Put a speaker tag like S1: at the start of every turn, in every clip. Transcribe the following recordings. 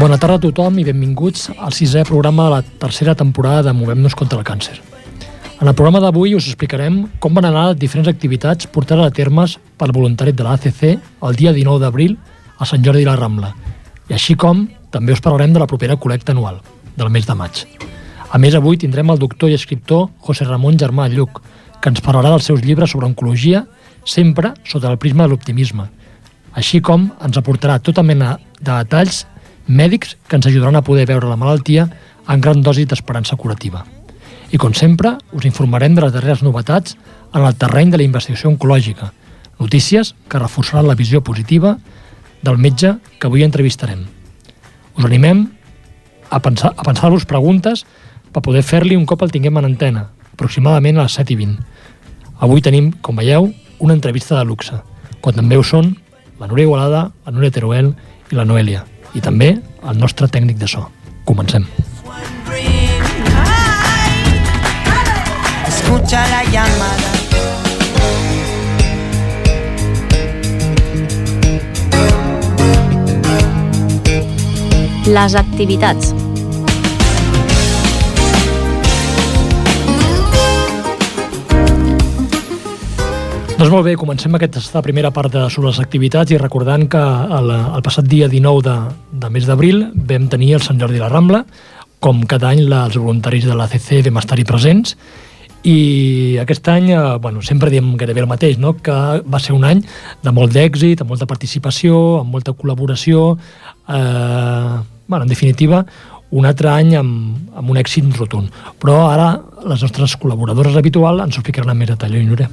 S1: Bona tarda a tothom i benvinguts al sisè programa de la tercera temporada de Movem-nos contra el càncer. En el programa d'avui us explicarem com van anar les diferents activitats portades a termes pel voluntari de l'ACC el dia 19 d'abril a Sant Jordi de la Rambla, i així com també us parlarem de la propera col·lecta anual, del mes de maig. A més, avui tindrem el doctor i escriptor José Ramon Germà Lluc, que ens parlarà dels seus llibres sobre oncologia, sempre sota el prisma de l'optimisme, així com ens aportarà tota mena de detalls mèdics que ens ajudaran a poder veure la malaltia en gran dosi d'esperança curativa. I com sempre, us informarem de les darreres novetats en el terreny de la investigació oncològica, notícies que reforçaran la visió positiva del metge que avui entrevistarem. Us animem a pensar- a pensar-vos preguntes per poder fer-li un cop el tinguem en antena, aproximadament a les 7 i 20. Avui tenim, com veieu, una entrevista de luxe, quan també ho són la Núria Igualada, la Núria Teruel i la Noelia, i també el nostre tècnic de so. Comencem.
S2: Escucha la llamada.
S3: Les activitats.
S1: Doncs molt bé, comencem aquesta primera part de, sobre les activitats i recordant que el, el passat dia 19 de, de mes d'abril vam tenir el Sant Jordi a la Rambla, com cada any la, els voluntaris de l'ACC vam estar-hi presents i aquest any, eh, bueno, sempre diem gairebé el mateix, no? que va ser un any de molt d'èxit, amb molta participació, amb molta col·laboració, eh, bueno, en definitiva, un altre any amb, amb un èxit rotund. Però ara les nostres col·laboradores habituals ens ho explicaran més detall, oi, Núria?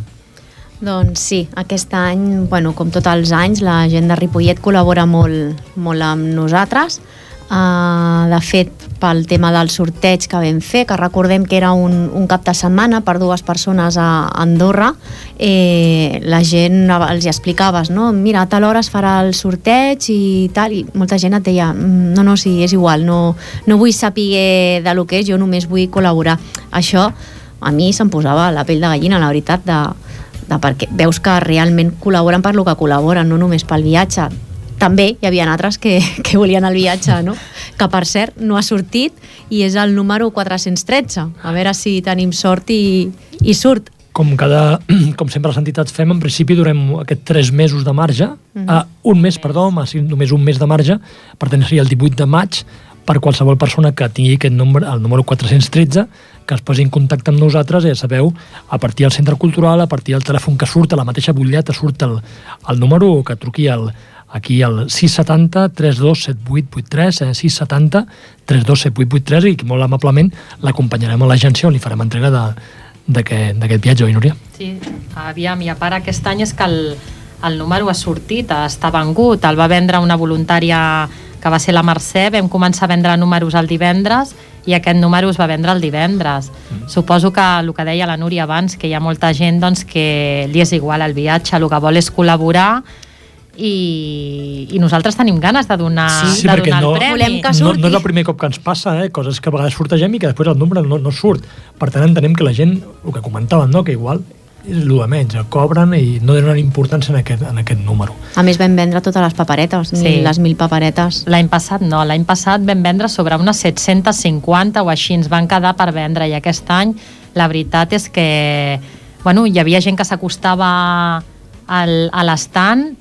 S4: Doncs sí, aquest any, bueno, com tots els anys, la gent de Ripollet col·labora molt, molt amb nosaltres. Uh, de fet, pel tema del sorteig que vam fer, que recordem que era un, un cap de setmana per dues persones a Andorra, eh, la gent els hi explicaves, no? mira, a tal hora es farà el sorteig i tal, i molta gent et deia, "Mm, no, no, sí, és igual, no, no vull saber de lo que és, jo només vull col·laborar. Això a mi se'm posava la pell de gallina, la veritat, de, de perquè veus que realment col·laboren per lo que col·laboren, no només pel viatge. També hi havia altres que, que volien el viatge, no? que per cert no ha sortit i és el número 413. A veure si tenim sort i, i surt.
S1: com, cada, com sempre les entitats fem, en principi durem aquests tres mesos de marge, uh -huh. uh, un mes, perdó, només un mes de marge, per tant seria el 18 de maig, per qualsevol persona que tingui aquest número, el número 413, que es posi en contacte amb nosaltres, ja sabeu, a partir del centre cultural, a partir del telèfon que surt, a la mateixa butlleta surt el, el número, que truqui al, aquí al 670 327883, eh, 670 327883, i molt amablement l'acompanyarem a l'agència on li farem entrega d'aquest viatge, oi, Núria?
S5: Sí, aviam, i a part aquest any és que el, el número ha sortit, està vengut, el va vendre una voluntària que va ser la Mercè, vam començar a vendre números el divendres i aquest número es va vendre el divendres. Mm. Suposo que el que deia la Núria abans, que hi ha molta gent doncs, que li és igual el viatge, el que vol és col·laborar i, i nosaltres tenim ganes de donar,
S1: Sí,
S5: de
S1: perquè
S5: donar
S1: no-
S5: el premi.
S4: Volem que
S1: No,
S4: surti.
S1: no és el primer cop que ens passa, eh? coses que a vegades sortegem i que després el número no, no surt. Per tant, entenem que la gent, el que comentaven, no? que igual és el de menys, el cobren i no donen importància en aquest, en aquest número.
S4: A més vam vendre totes les paperetes,
S5: Sí.
S4: les mil paperetes.
S5: L'any passat no, l'any passat vam vendre sobre unes 750 o així ens van quedar per vendre i aquest any la veritat és que bueno, hi havia gent que s'acostava al, a l'estant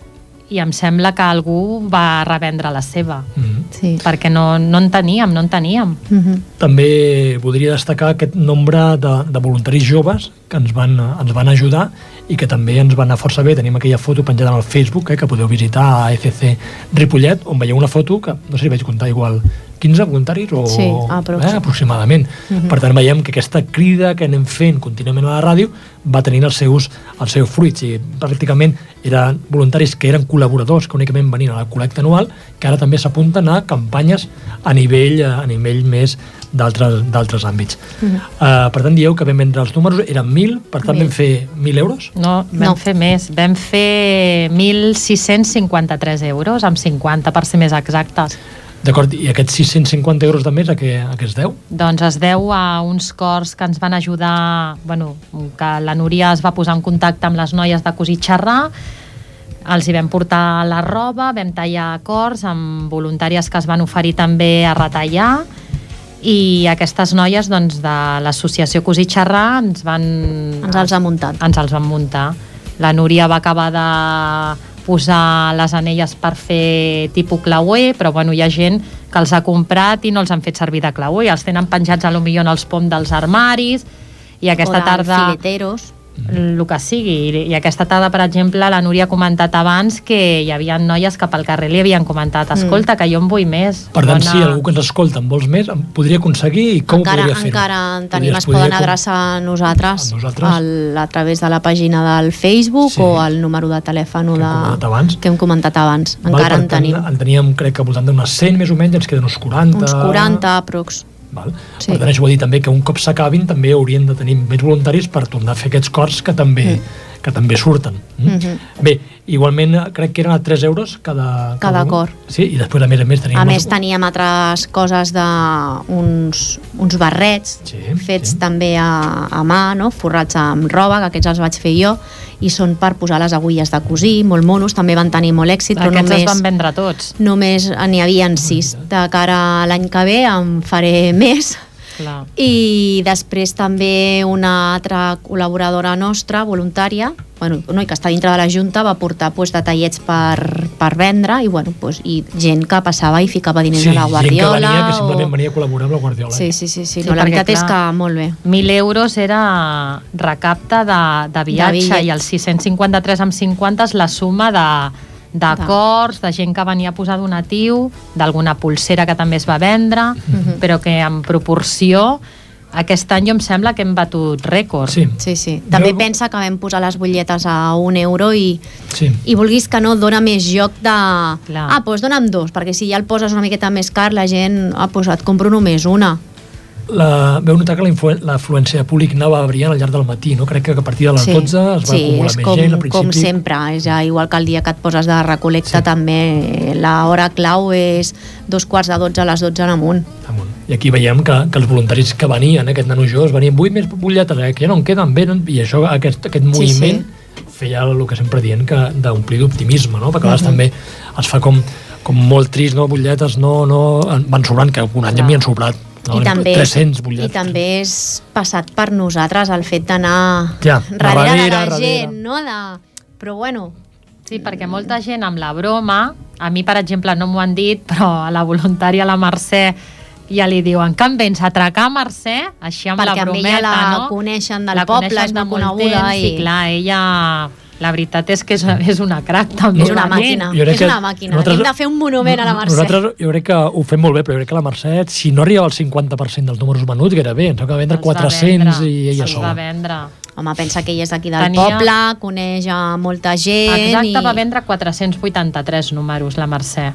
S5: i em sembla que algú va revendre la seva
S1: Mm.
S4: Sí.
S5: perquè no, no en teníem, no en teníem
S4: Mm -hmm.
S1: També voldria destacar aquest nombre de, de voluntaris joves que ens van, ens van ajudar i que també ens va anar força bé. Tenim aquella foto penjada al Facebook, eh, que podeu visitar a ECC Ripollet, on veieu una foto que, no sé si vaig comptar igual 15 voluntaris o,
S4: Sí, aprox.
S1: eh, aproximadament. Per tant, veiem que aquesta crida que anem fent contínuament a la ràdio va tenint els seus, els seus fruits i pràcticament eren voluntaris que eren col·laboradors que únicament venien a la col·lecta anual que ara també s'apunten a campanyes a nivell, eh, a nivell més d'altres d'altres àmbits. uh, per tant, dieu que vam vendre els números, eren 1.000, per tant
S4: Mil.
S1: vam fer 1.000 euros?
S5: No, vam
S4: No.
S5: fer més. Vam fer 1.653 euros, amb 50 per ser més exactes.
S1: D'acord, i aquests 650 euros de mes a què, a què es deu?
S5: Doncs es deu a uns cors que ens van ajudar, bueno, que la Núria es va posar en contacte amb les noies de Cosir Xerrar, els hi vam portar la roba, vam tallar cors amb voluntàries que es van oferir també a retallar i aquestes noies doncs, de l'associació Cosir Xerrar ens van...
S4: Ens els ha muntat.
S5: Ens els van muntar. La Núria va acabar de posar les anelles per fer tipus clauer, però bueno, hi ha gent que els ha comprat i no els han fet servir de clauer, els tenen penjats a lo millor en els pom dels armaris i aquesta
S4: o
S5: tarda
S4: fileteros.
S5: El que sigui. I, I aquesta tarda, per exemple, la Núria ha comentat abans que hi havia noies que pel carrer li havien comentat escolta, que jo en vull més.
S1: Per tant, si algú que ens escolta en vols més, em podria aconseguir i com
S4: encara,
S1: ho podria fer?
S4: encara en tenim,
S1: Podries-
S4: es poden
S1: podria com-
S4: adreçar a nosaltres,
S1: A nosaltres?
S4: Al, a través de la pàgina del Facebook
S1: Sí.
S4: o al número de telèfon
S1: Que
S4: de, que hem comentat abans.
S1: Val,
S4: Encara en
S1: tant,
S4: tenim
S1: En teníem, crec que al voltant d'unes 100 més o menys, ens queden uns 40.
S4: uns 40 aprox.
S1: Val?
S4: Sí.
S1: Per tant, això vol dir també que un cop s'acabin també haurien de tenir més voluntaris per tornar a fer aquests cors que també, que també surten. Mm?
S4: Mhm.
S1: Bé, igualment eh, crec que eren a 3 euros cada,
S4: Cada
S1: un.
S4: cor.
S1: Sí, i després a més a més teníem...
S4: A més, teníem altres coses de uns, uns barrets
S1: Sí,
S4: fets
S1: sí.
S4: també a, a mà, no? forrats amb roba, que aquests els vaig fer jo, i són per posar les agulles de cosir, molt monos, també van tenir molt èxit, però
S5: Aquests
S4: només,
S5: es van vendre tots.
S4: només n'hi havien sis. De cara a l'any que ve en faré més.
S5: Clar.
S4: I després també una altra col·laboradora nostra, voluntària, bueno, no, i que està dintre de la Junta, va portar pues, detallets per, per vendre i, bueno, pues, i gent que passava i ficava diners
S1: sí,
S4: a la
S1: gent
S4: Guardiola.
S1: que venia, que simplement
S4: o...
S1: venia a col·laborar amb la Guardiola.
S4: Sí, sí, sí, sí.
S5: Sí,
S4: No, la veritat és que molt bé.
S5: 1.000 euros era recapte de, de viatge
S4: bitllet.
S5: i els 653 amb 50 és la suma de d'acords, de gent que venia a posar donatiu, d'alguna pulsera que també es va vendre,
S4: Mhm.
S5: però que en proporció aquest any jo em sembla que hem batut rècord.
S1: Sí,
S4: Sí, sí. També
S1: Jo-
S4: pensa que vam posar les butlletes a un euro i,
S1: sí.
S4: i vulguis que no, dona més joc de...
S5: Clar.
S4: Ah, doncs dona'm dos, perquè si ja el poses una miqueta més car, la gent, ah, doncs et compro només una.
S1: La, veu notar que la l'afluència de públic anava variant al llarg del matí, no? Crec que a partir de les 12 es va
S4: sí,
S1: acumular
S4: és
S1: més
S4: com,
S1: gent al principi.
S4: com sempre, ja igual que el dia que et poses de recolecta
S1: Sí.
S4: també l'hora clau és dos quarts de 12 a les 12 en amunt.
S1: amunt. I aquí veiem que, que els voluntaris que venien, aquest nano jove, venien, vull més butlletes, eh, que ja no en queden, venen, i això, aquest, aquest moviment feia el que sempre dient que d'omplir d'optimisme, no? perquè a vegades també es fa com, com molt trist, no? butlletes no, no, van sobrant, que un any
S5: Clar.
S1: havien sobrat no?
S4: I, també,
S1: 300
S4: I
S1: butlletes.
S4: també és passat per nosaltres el fet d'anar
S1: Ja,
S4: darrere, de la
S1: darrere,
S4: gent,
S1: darrere.
S4: no? De... Però bueno,
S5: Sí, perquè molta gent amb la broma, a mi, per exemple, no m'ho han dit, però a la voluntària, la Mercè, ja li diuen que em vens a atracar, Mercè? Així amb
S4: perquè
S5: la brometa,
S4: ella la
S5: no?
S4: coneixen del
S5: la
S4: poble,
S5: coneixen
S4: és
S5: de
S4: molt
S5: molt
S4: coneguda
S5: temps,
S4: i
S5: i clar, ella... La veritat és que és, és una crac, també.
S4: és una màquina,
S1: Jo crec
S4: és una màquina.
S1: nosaltres-
S4: Hem de fer un monument a la Mercè.
S1: Nosaltres jo crec que ho fem molt bé, però jo crec que la Mercè, si no arriba al 50% dels números venuts, gairebé, ens toca vendre
S5: Els va
S1: 400
S5: vendre,
S1: i ella
S5: els va
S1: sola.
S5: vendre.
S4: Home, pensa que ella és d'aquí del
S5: Tenia-
S4: poble, coneix a molta gent
S5: Exacte,
S4: i...
S5: va vendre 483 números, la Mercè.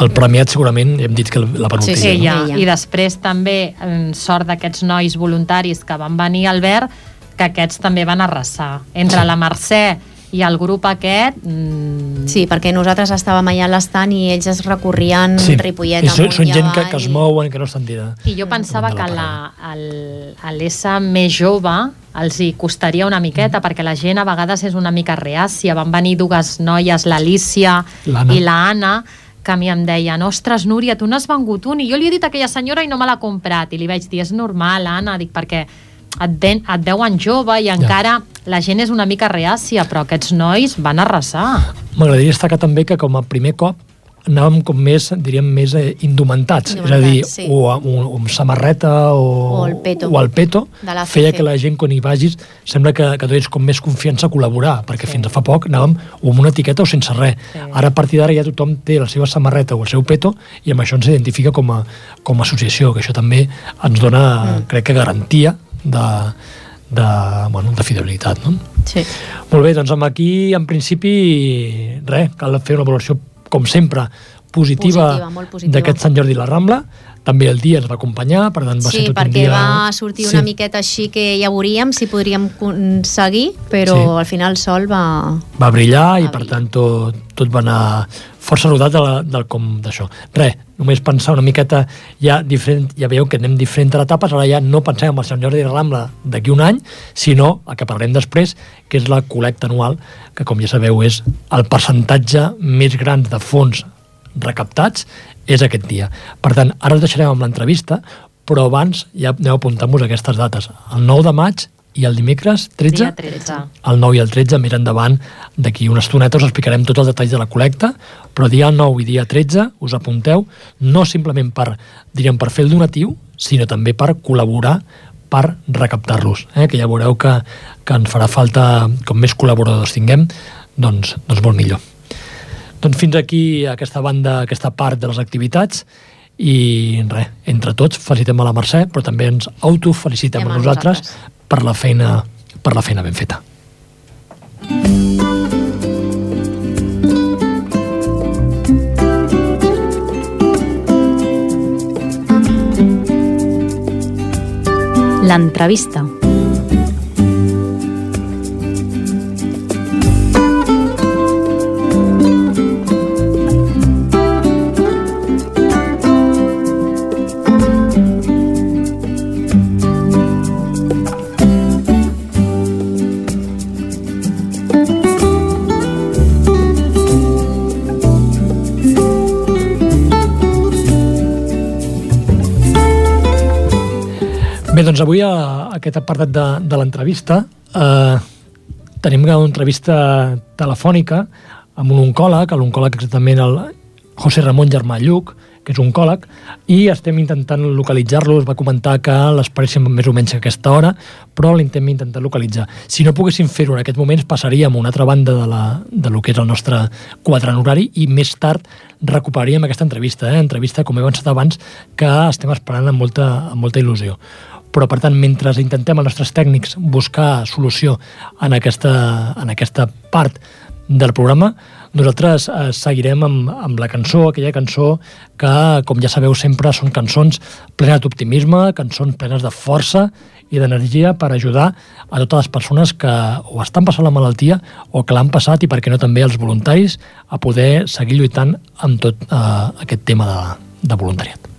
S1: El premiat segurament, hem dit que la penúltima.
S4: Sí, sí,
S1: no?
S5: ella.
S4: ella.
S5: I després també, en sort d'aquests nois voluntaris que van venir al Albert, que aquests també van arrasar. Entre la Mercè i el grup aquest... Mm,
S4: Sí, perquè nosaltres estàvem allà a l'estant i ells es recorrien
S1: Sí.
S4: Ripollet
S1: I són, són gent que, que es
S4: i-
S1: mouen, que no estan tira.
S5: I jo pensava que l'essa més jove els hi costaria una miqueta,
S1: Mm.
S5: perquè la gent a vegades és una mica reàcia. Van venir dues noies, l'Alicia i l'Anna, que a mi em deien, ostres, Núria, tu n'has vengut un, i jo li he dit a aquella senyora i no me l'ha comprat. I li vaig dir, és normal, Anna, dic, perquè et, ven, et veuen jove i encara la gent és una mica reàcia, però aquests nois van arrasar.
S1: M'agradaria destacar també que com a primer cop anàvem com més, diríem, més eh, indumentats, és a dir,
S4: sí.
S1: o, amb- o, o amb samarreta o,
S4: O el peto.
S1: o el peto feia que la gent quan hi vagis sembla que, que tens com més confiança a col·laborar, perquè
S5: Sí.
S1: fins a fa poc anàvem o amb una etiqueta o sense res.
S5: Sí.
S1: Ara a partir d'ara ja tothom té la seva samarreta o el seu peto i amb això ens identifica com a, com a associació, que això també ens dona, mm. crec que, garantia de, de, bueno, de fidelitat. No?
S4: Sí.
S1: Molt bé, doncs amb aquí, en principi, res, cal fer una valoració, com sempre, positiva,
S4: Positiva,
S1: d'aquest Sant Jordi i la Rambla. També el dia ens va acompanyar, per tant va
S4: sí,
S1: ser tot
S4: perquè
S1: un dia...
S4: va sortir una miqueta així que ja veuríem si podríem seguir, però
S1: Sí.
S4: al final el sol va...
S1: Va brillar i,
S4: Va
S1: per
S4: brillar.
S1: tant, tot, tot va anar força rodat de la, del com d'això. Res, només pensar una miqueta ja diferent, ja veieu que anem diferent a etapes, ara ja no pensem en el Sant Jordi la Rambla d'aquí un any, sinó el que parlarem després, que és la col·lecta anual, que com ja sabeu és el percentatge més gran de fons recaptats és aquest dia. Per tant, ara us deixarem amb l'entrevista, però abans ja aneu apuntant-vos aquestes dates. El 9 de maig i el dimecres 13,
S5: Dia 13.
S1: el 9 i el 13, més endavant, d'aquí una estoneta us explicarem tots els detalls de la col·lecta, però dia 9 i dia 13 us apunteu, no simplement per, diríem, per fer el donatiu, sinó també per col·laborar per recaptar-los, eh? que ja veureu que, que ens farà falta, com més col·laboradors tinguem, doncs, doncs molt millor. Doncs fins aquí aquesta banda, aquesta part de les activitats i res, entre tots felicitem a la Mercè, però també ens autofelicitem a
S4: a
S1: nosaltres
S4: nosaltres.
S1: Per la feina per la feina ben feta.
S4: L'entrevista.
S1: Doncs avui a, a aquest apartat de, de l'entrevista eh, tenim una entrevista telefònica amb un oncòleg, l'oncòleg exactament el José Ramon Germà Lluc, que és oncòleg, i estem intentant localitzar-lo. Es va comentar que l'esperéssim més o menys a aquesta hora, però l'intem intentar localitzar. Si no poguéssim fer-ho en aquests moments, passaríem a una altra banda de, la, de lo que és el nostre quadrant horari i més tard recuperaríem aquesta entrevista, eh? entrevista, com he avançat abans, que estem esperant amb molta, amb molta il·lusió però per tant, mentre intentem els nostres tècnics buscar solució en aquesta, en aquesta part del programa, nosaltres eh, seguirem amb, amb la cançó, aquella cançó que, com ja sabeu sempre, són cançons plenes d'optimisme, cançons plenes de força i d'energia per ajudar a totes les persones que o estan passant la malaltia o que l'han passat i, per què no, també els voluntaris a poder seguir lluitant amb tot eh, aquest tema de, de voluntariat.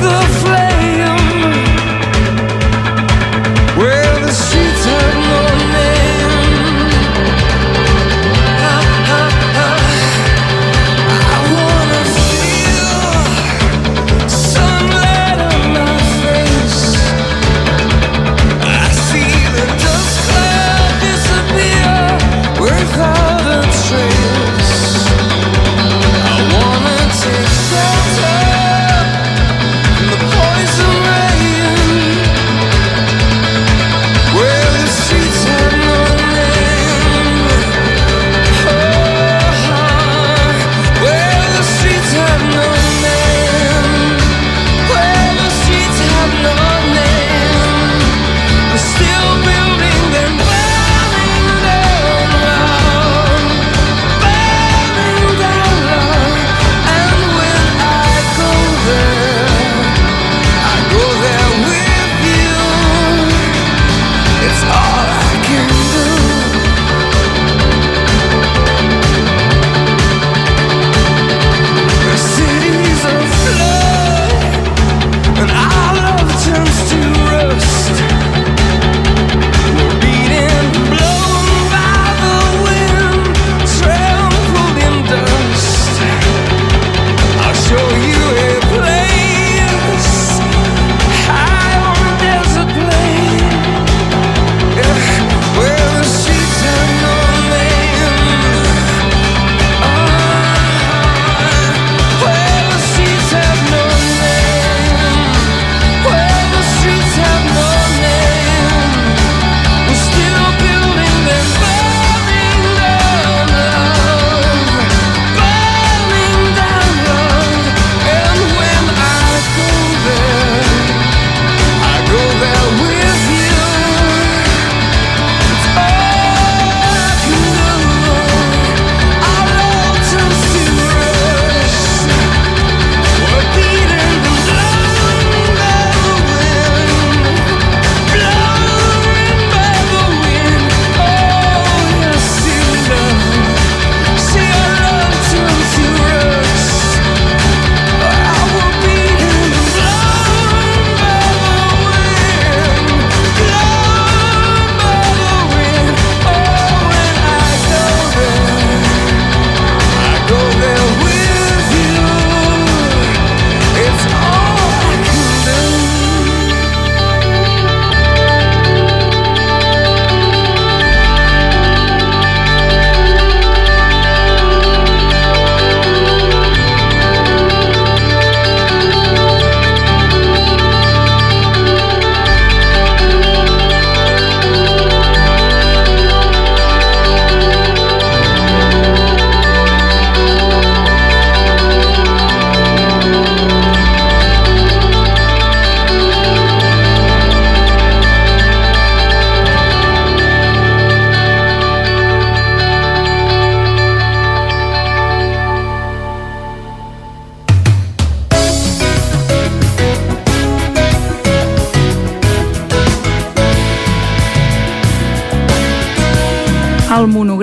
S6: the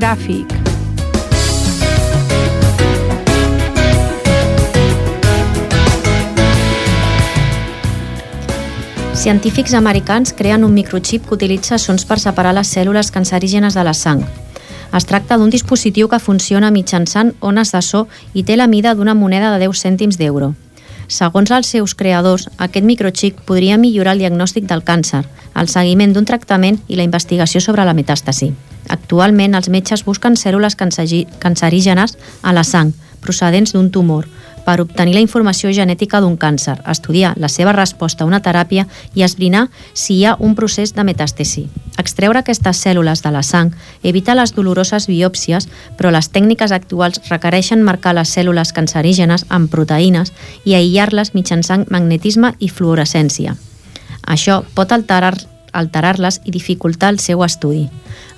S6: Monogràfic.
S4: Científics americans creen un microxip que utilitza sons per separar les cèl·lules cancerígenes de la sang. Es tracta d'un dispositiu que funciona mitjançant ones de so i té la mida d'una moneda de 10 cèntims d'euro. Segons els seus creadors, aquest microxip podria millorar el diagnòstic del càncer, el seguiment d'un tractament i la investigació sobre la metàstasi. Actualment, els metges busquen cèl·lules cancerígenes a la sang, procedents d'un tumor, per obtenir la informació genètica d'un càncer, estudiar la seva resposta a una teràpia i esbrinar si hi ha un procés de metàstesi. Extreure aquestes cèl·lules de la sang evita les doloroses biòpsies, però les tècniques actuals requereixen marcar les cèl·lules cancerígenes amb proteïnes i aïllar-les mitjançant magnetisme i fluorescència. Això pot alterar alterar-les i dificultar el seu estudi.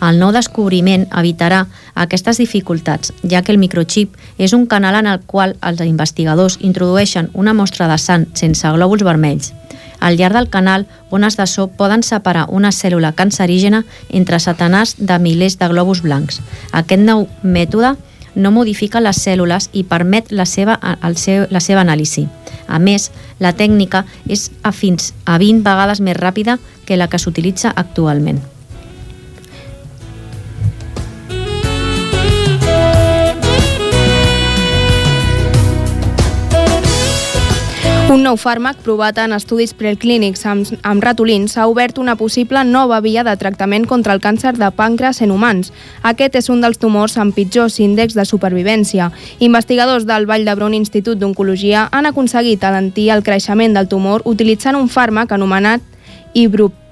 S4: El nou descobriment evitarà aquestes dificultats, ja que el microchip és un canal en el qual els investigadors introdueixen una mostra de sang sense glòbuls vermells. Al llarg del canal, ones de so poden separar una cèl·lula cancerígena entre satanàs de milers de glòbuls blancs. Aquest nou mètode no modifica les cèl·lules i permet la seva, el seu, la seva anàlisi. A més, la tècnica és a fins a 20 vegades més ràpida que la que s'utilitza actualment.
S7: Un nou fàrmac provat en estudis preclínics amb, amb ratolins ha obert una possible nova via de tractament contra el càncer de pàncreas en humans. Aquest és un dels tumors amb pitjors índexs de supervivència. Investigadors del Vall d'Hebron Institut d'Oncologia han aconseguit alentir el creixement del tumor utilitzant un fàrmac anomenat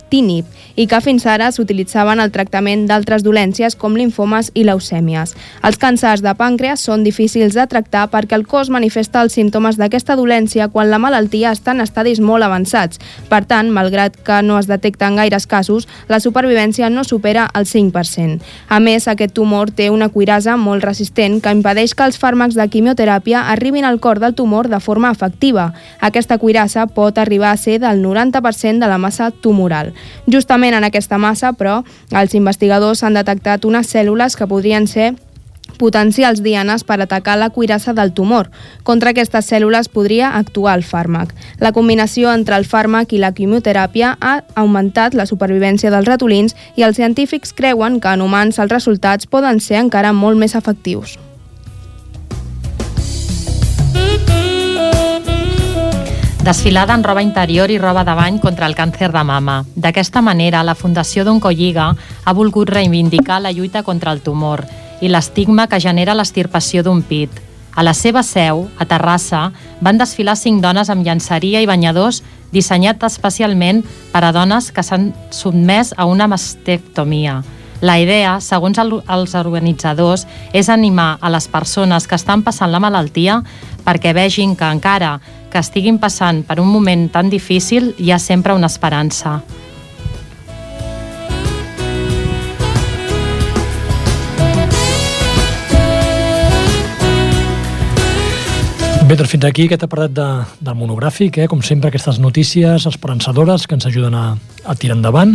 S7: ibrutinib i que fins ara s'utilitzaven al tractament d'altres dolències com linfomes i leucèmies. Els càncers de pàncreas són difícils de tractar perquè el cos manifesta els símptomes d'aquesta dolència quan la malaltia està en estadis molt avançats. Per tant, malgrat que no es detecten gaires casos, la supervivència no supera el 5%. A més, aquest tumor té una cuirasa molt resistent que impedeix que els fàrmacs de quimioteràpia arribin al cor del tumor de forma efectiva. Aquesta cuirassa pot arribar a ser del 90% de la massa tumoral. Justament en aquesta massa, però, els investigadors han detectat unes cèl·lules que podrien ser potencials dianes per atacar la cuirassa del tumor. Contra aquestes cèl·lules podria actuar el fàrmac. La combinació entre el fàrmac i la quimioteràpia ha augmentat la supervivència dels ratolins i els científics creuen que en humans els resultats poden ser encara molt més efectius.
S5: Desfilada en roba interior i roba de bany contra el càncer de mama. D'aquesta manera, la Fundació d'Oncolliga ha volgut reivindicar la lluita contra el tumor i l'estigma que genera l'estirpació d'un pit. A la seva seu, a Terrassa, van desfilar cinc dones amb llançaria i banyadors dissenyat especialment per a dones que s'han sotmès a una mastectomia. La idea, segons el, els organitzadors, és animar a les persones que estan passant la malaltia perquè vegin que encara que estiguin passant per un moment tan difícil hi ha sempre una esperança.
S1: Bé, doncs fins aquí aquest apartat de, del monogràfic, eh? com sempre aquestes notícies esperançadores que ens ajuden a, a tirar endavant.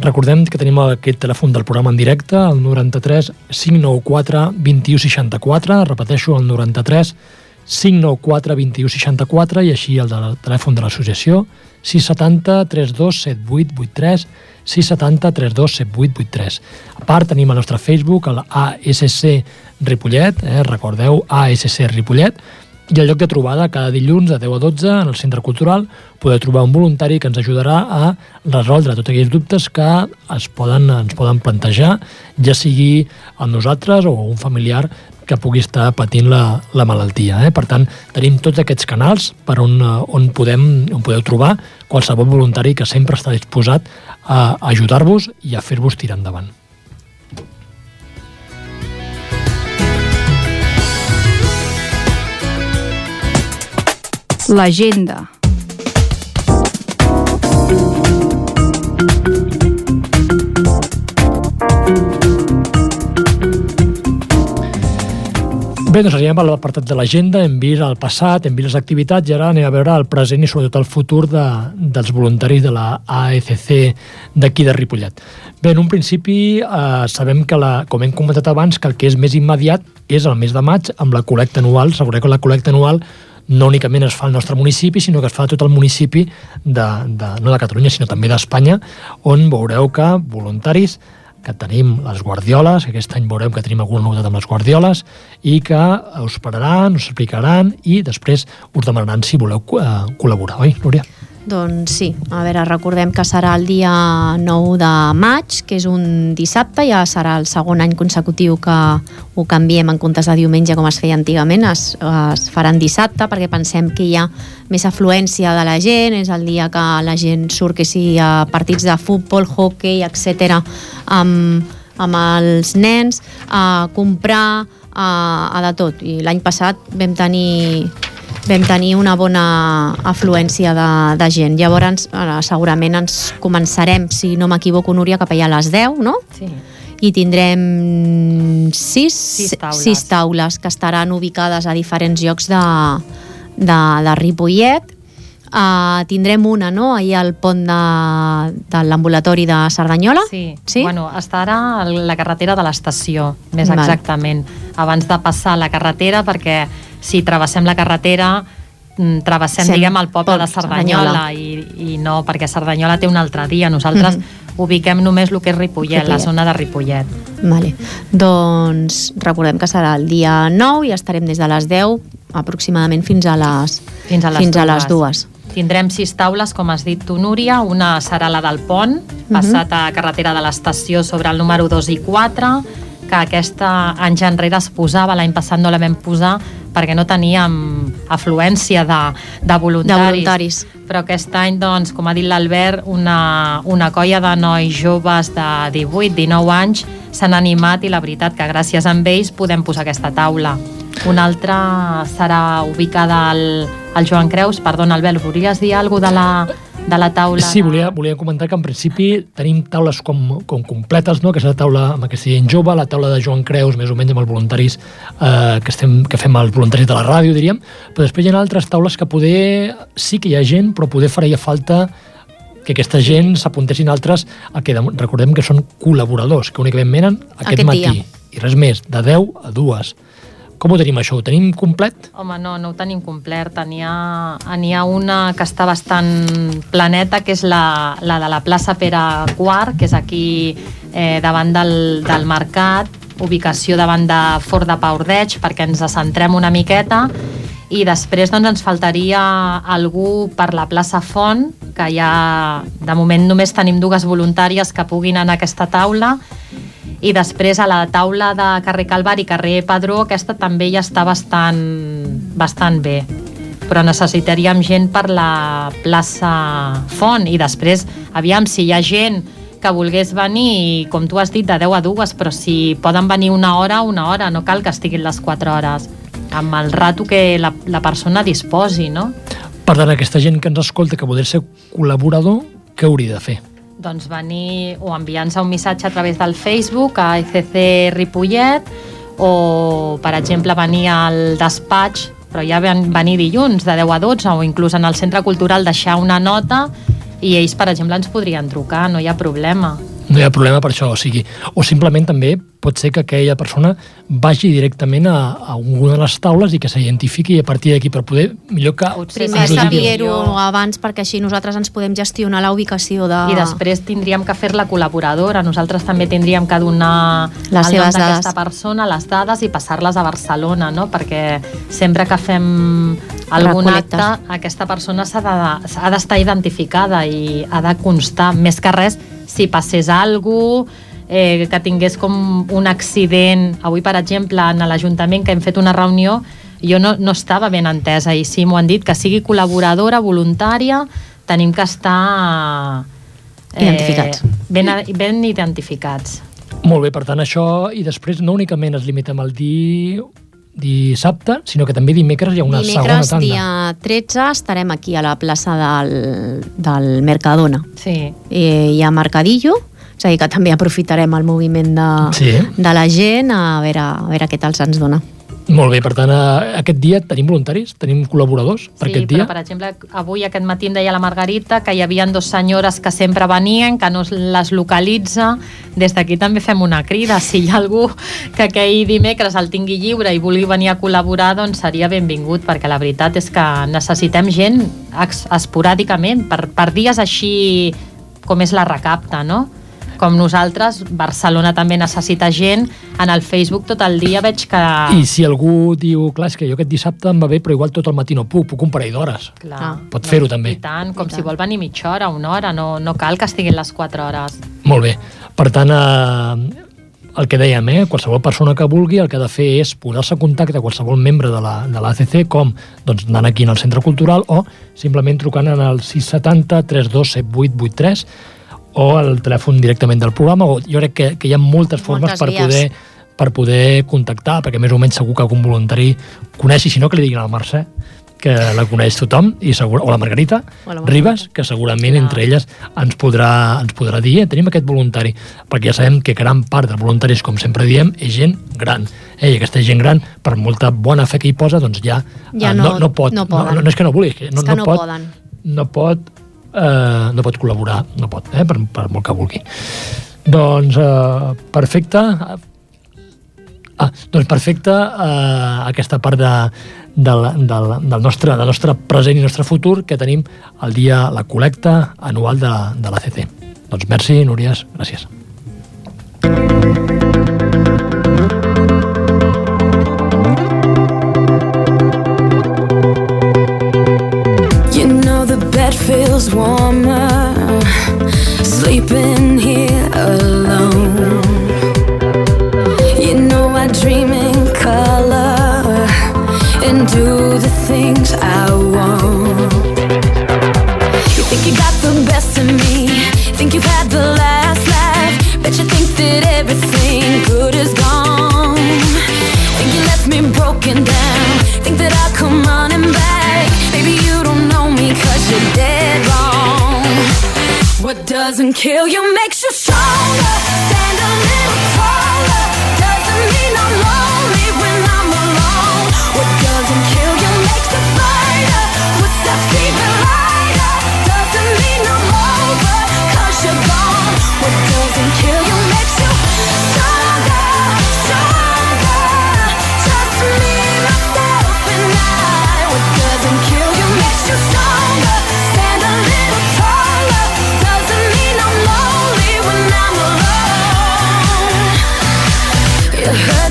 S1: Recordem que tenim aquest telèfon del programa en directe, el 93 594 2164, repeteixo, el 93 594 2164 i així el del telèfon de l'associació 670 32 7883 670 32 7883. A part, tenim el nostre Facebook, el ASC Ripollet, eh, recordeu, ASC Ripollet, i el lloc de trobada cada dilluns de 10 a 12 en el Centre Cultural poder trobar un voluntari que ens ajudarà a resoldre tots aquells dubtes que es poden, ens poden plantejar, ja sigui a nosaltres o un familiar que pugui estar patint la, la malaltia. Eh? Per tant, tenim tots aquests canals per on, on, podem, on podeu trobar qualsevol voluntari que sempre està disposat a ajudar-vos i a fer-vos tirar endavant.
S6: L'agenda.
S1: Bé, doncs arribem a l'apartat de l'agenda, hem vist el passat, hem vist les activitats i ara anem a veure el present i sobretot el futur de, dels voluntaris de la AECC d'aquí de Ripollet. Bé, en un principi eh, sabem que, la, com hem comentat abans, que el que és més immediat és el mes de maig amb la col·lecta anual. Sabeu que la col·lecta anual no únicament es fa al nostre municipi, sinó que es fa a tot el municipi, de, de, no de Catalunya, sinó també d'Espanya, on veureu que voluntaris que tenim les guardioles, que aquest any veurem que tenim alguna novetat amb les guardioles, i que us pararan, us explicaran i després us demanaran si voleu eh, col·laborar, oi, Núria?
S4: Doncs sí, a veure, recordem que serà el dia 9 de maig, que és un dissabte, ja serà el segon any consecutiu que ho canviem en comptes de diumenge com es feia antigament, es, es faran dissabte perquè pensem que hi ha més afluència de la gent, és el dia que la gent surt que sigui a partits de futbol, hockey, etc amb, amb els nens, a comprar, a, a de tot. I l'any passat vam tenir vam tenir una bona afluència de, de gent. Llavors, segurament ens començarem, si no m'equivoco, Núria, cap allà a les 10, no?
S5: Sí.
S4: I tindrem sis,
S5: Sis taules.
S4: sis taules que estaran ubicades a diferents llocs de, de, de Ripollet. Uh, tindrem una, no?, ahir al pont de, de l'ambulatori de Cerdanyola.
S5: Sí.
S4: Sí?
S5: Bueno, estarà a la carretera de l'estació, més
S4: Val.
S5: exactament, abans de passar la carretera, perquè si travessem la carretera mm, travessem,
S4: Sem-
S5: diguem, el poble de Cerdanyola, i, i no, perquè Cerdanyola té un altre dia. Nosaltres
S4: Mhm.
S5: ubiquem només el que és Ripollet, la
S4: Ripollet.
S5: zona de Ripollet.
S4: Vale. Doncs recordem que serà el dia 9 i estarem des de les 10 aproximadament fins a les,
S5: Fins a les
S4: fins a
S5: dues.
S4: les dues.
S5: Tindrem sis taules, com has dit tu, Núria. Una serà la del pont,
S4: Mhm.
S5: passat a carretera de l'estació sobre el número 2 i 4, que aquesta anys enrere es posava, l'any passat no la vam posar perquè no teníem afluència de, de voluntaris.
S4: De voluntaris.
S5: Però aquest any, doncs, com ha dit l'Albert, una, una colla de nois joves de 18-19 anys s'han animat i la veritat que gràcies a ells podem posar aquesta taula. Una altra serà ubicada al, al Joan Creus. Perdona, Albert, volies dir alguna de la, de la taula?
S1: Sí, volia, volia comentar que en principi tenim taules com, com completes, no? aquesta taula amb aquesta gent jove, la taula de Joan Creus, més o menys amb els voluntaris eh, que, estem, que fem els voluntaris de la ràdio, diríem, però després hi ha altres taules que poder, sí que hi ha gent, però poder faria falta que aquesta gent s'apuntessin altres a que dem- recordem que són col·laboradors, que únicament venen aquest,
S4: Aquest
S1: matí.
S4: dia.
S1: I res més, de 10 a 2. Com ho tenim això? Ho tenim complet?
S5: Home, no, no ho tenim complert. N'hi ha, ha una que està bastant planeta, que és la, la de la plaça Pere IV, que és aquí eh, davant del, del mercat, ubicació davant de Fort de Paurdeig, perquè ens centrem una miqueta, i després doncs, ens faltaria algú per la plaça Font, que ja de moment només tenim dues voluntàries que puguin anar a aquesta taula, i després a la taula de carrer Calvari, carrer Padró, aquesta també ja està bastant, bastant bé però necessitaríem gent per la plaça Font i després, aviam, si hi ha gent que volgués venir, com tu has dit, de 10 a 2, però si poden venir una hora, una hora, no cal que estiguin les 4 hores amb el rato que la, la persona disposi, no?
S1: Per tant, aquesta gent que ens escolta que voler ser col·laborador, què hauria de fer?
S5: Doncs venir o enviar-nos un missatge a través del Facebook a ECC Ripollet o, per exemple, venir al despatx però ja ven- venir dilluns de 10 a 12 o inclús en el centre cultural deixar una nota i ells, per exemple, ens podrien trucar, no hi ha problema.
S1: No hi ha problema per això, o sigui, o simplement també pot ser que aquella persona vagi directament a, a alguna de les taules i que s'identifiqui a partir d'aquí per poder, millor que...
S4: Primer saber-ho abans perquè així nosaltres ens podem gestionar la ubicació de...
S5: I després tindríem que fer-la col·laboradora. Nosaltres també tindríem que donar
S4: Les
S5: el nom
S4: seves
S5: d'aquesta
S4: dades.
S5: persona, les dades, i passar-les a Barcelona, no? perquè sempre que fem algun
S4: Recol·lectes.
S5: acte, aquesta persona s'ha de- d'estar identificada i ha de constar, més que res, si passés alguna eh, que tingués com un accident. Avui, per exemple, en l'Ajuntament que hem fet una reunió, jo no, no estava ben entesa i sí m'ho han dit, que sigui col·laboradora, voluntària, tenim que estar...
S4: Identificats.
S5: Ben, ben identificats.
S1: Molt bé, per tant, això, i després no únicament es limita amb el di... dissabte, sinó que també dimecres hi ha una
S4: Dimecres,
S1: segona tanda.
S4: dia 13, estarem aquí a la plaça del, del Mercadona.
S5: Sí.
S4: I hi ha Mercadillo, és a dir, que també aprofitarem el moviment de,
S1: Sí.
S4: de la gent a veure, a veure què tal se'ns dona.
S1: Molt bé, per tant, eh, aquest dia tenim voluntaris, tenim col·laboradors per
S5: sí,
S1: aquest dia.
S5: però per exemple, avui aquest matí em deia la Margarita que hi havia dos senyores que sempre venien, que no les localitza. Des d'aquí també fem una crida. Si hi ha algú que aquell dimecres el tingui lliure i vulgui venir a col·laborar, doncs seria benvingut, perquè la veritat és que necessitem gent esporàdicament, per, per dies així com és la recapta, no? Com nosaltres, Barcelona també necessita gent. En el Facebook tot el dia veig que...
S1: I si algú diu, clar, és que jo aquest dissabte em va bé, però igual tot el matí no puc, puc un parell d'hores.
S5: Clar,
S4: Ah.
S1: Pot fer-ho, també.
S5: I tant, com
S4: I
S5: si
S4: tant.
S5: vol venir mitja hora, una hora, no, no cal que estiguin les 4 hores.
S1: Molt bé. Per tant, eh, el que dèiem, eh, qualsevol persona que vulgui el que ha de fer és posar-se en contacte a qualsevol membre de la, de l'ACC, com doncs, anant aquí en el centre cultural o simplement trucant en el 670 327883 o el telèfon directament del programa. O jo crec que, que hi ha moltes formes
S4: Moltes
S1: per
S4: vies.
S1: poder per poder contactar, perquè més o menys segur que algun voluntari coneixi, si no que li diguin al Mercè, que la coneix tothom, i segur, o la Margarita,
S4: O la Margarita.
S1: Ribas, que segurament entre elles ens podrà, ens podrà dir, eh, tenim aquest voluntari, perquè ja sabem que gran part dels voluntaris, com sempre diem, és gent gran. Eh, I aquesta gent gran, per molta bona fe que hi posa, doncs ja,
S4: Ja
S1: eh,
S4: no-
S1: no, pot.
S4: no poden.
S1: No, no, és que no vulgui, és que no,
S4: És que no
S1: pot,
S4: poden.
S1: no pot, eh, no pot col·laborar, no pot, eh, per, per molt que vulgui. Doncs, eh, perfecte. Ah, doncs perfecte, eh, aquesta part de, del, del, del, nostre, del nostre present i nostre futur que tenim el dia, la col·lecta anual de, de l'ACC. Doncs merci, Núries, gràcies.
S2: You feels warmer sleeping here alone. You know I dream in color and do the things I want. You think you got the doesn't kill you makes you stronger. You heard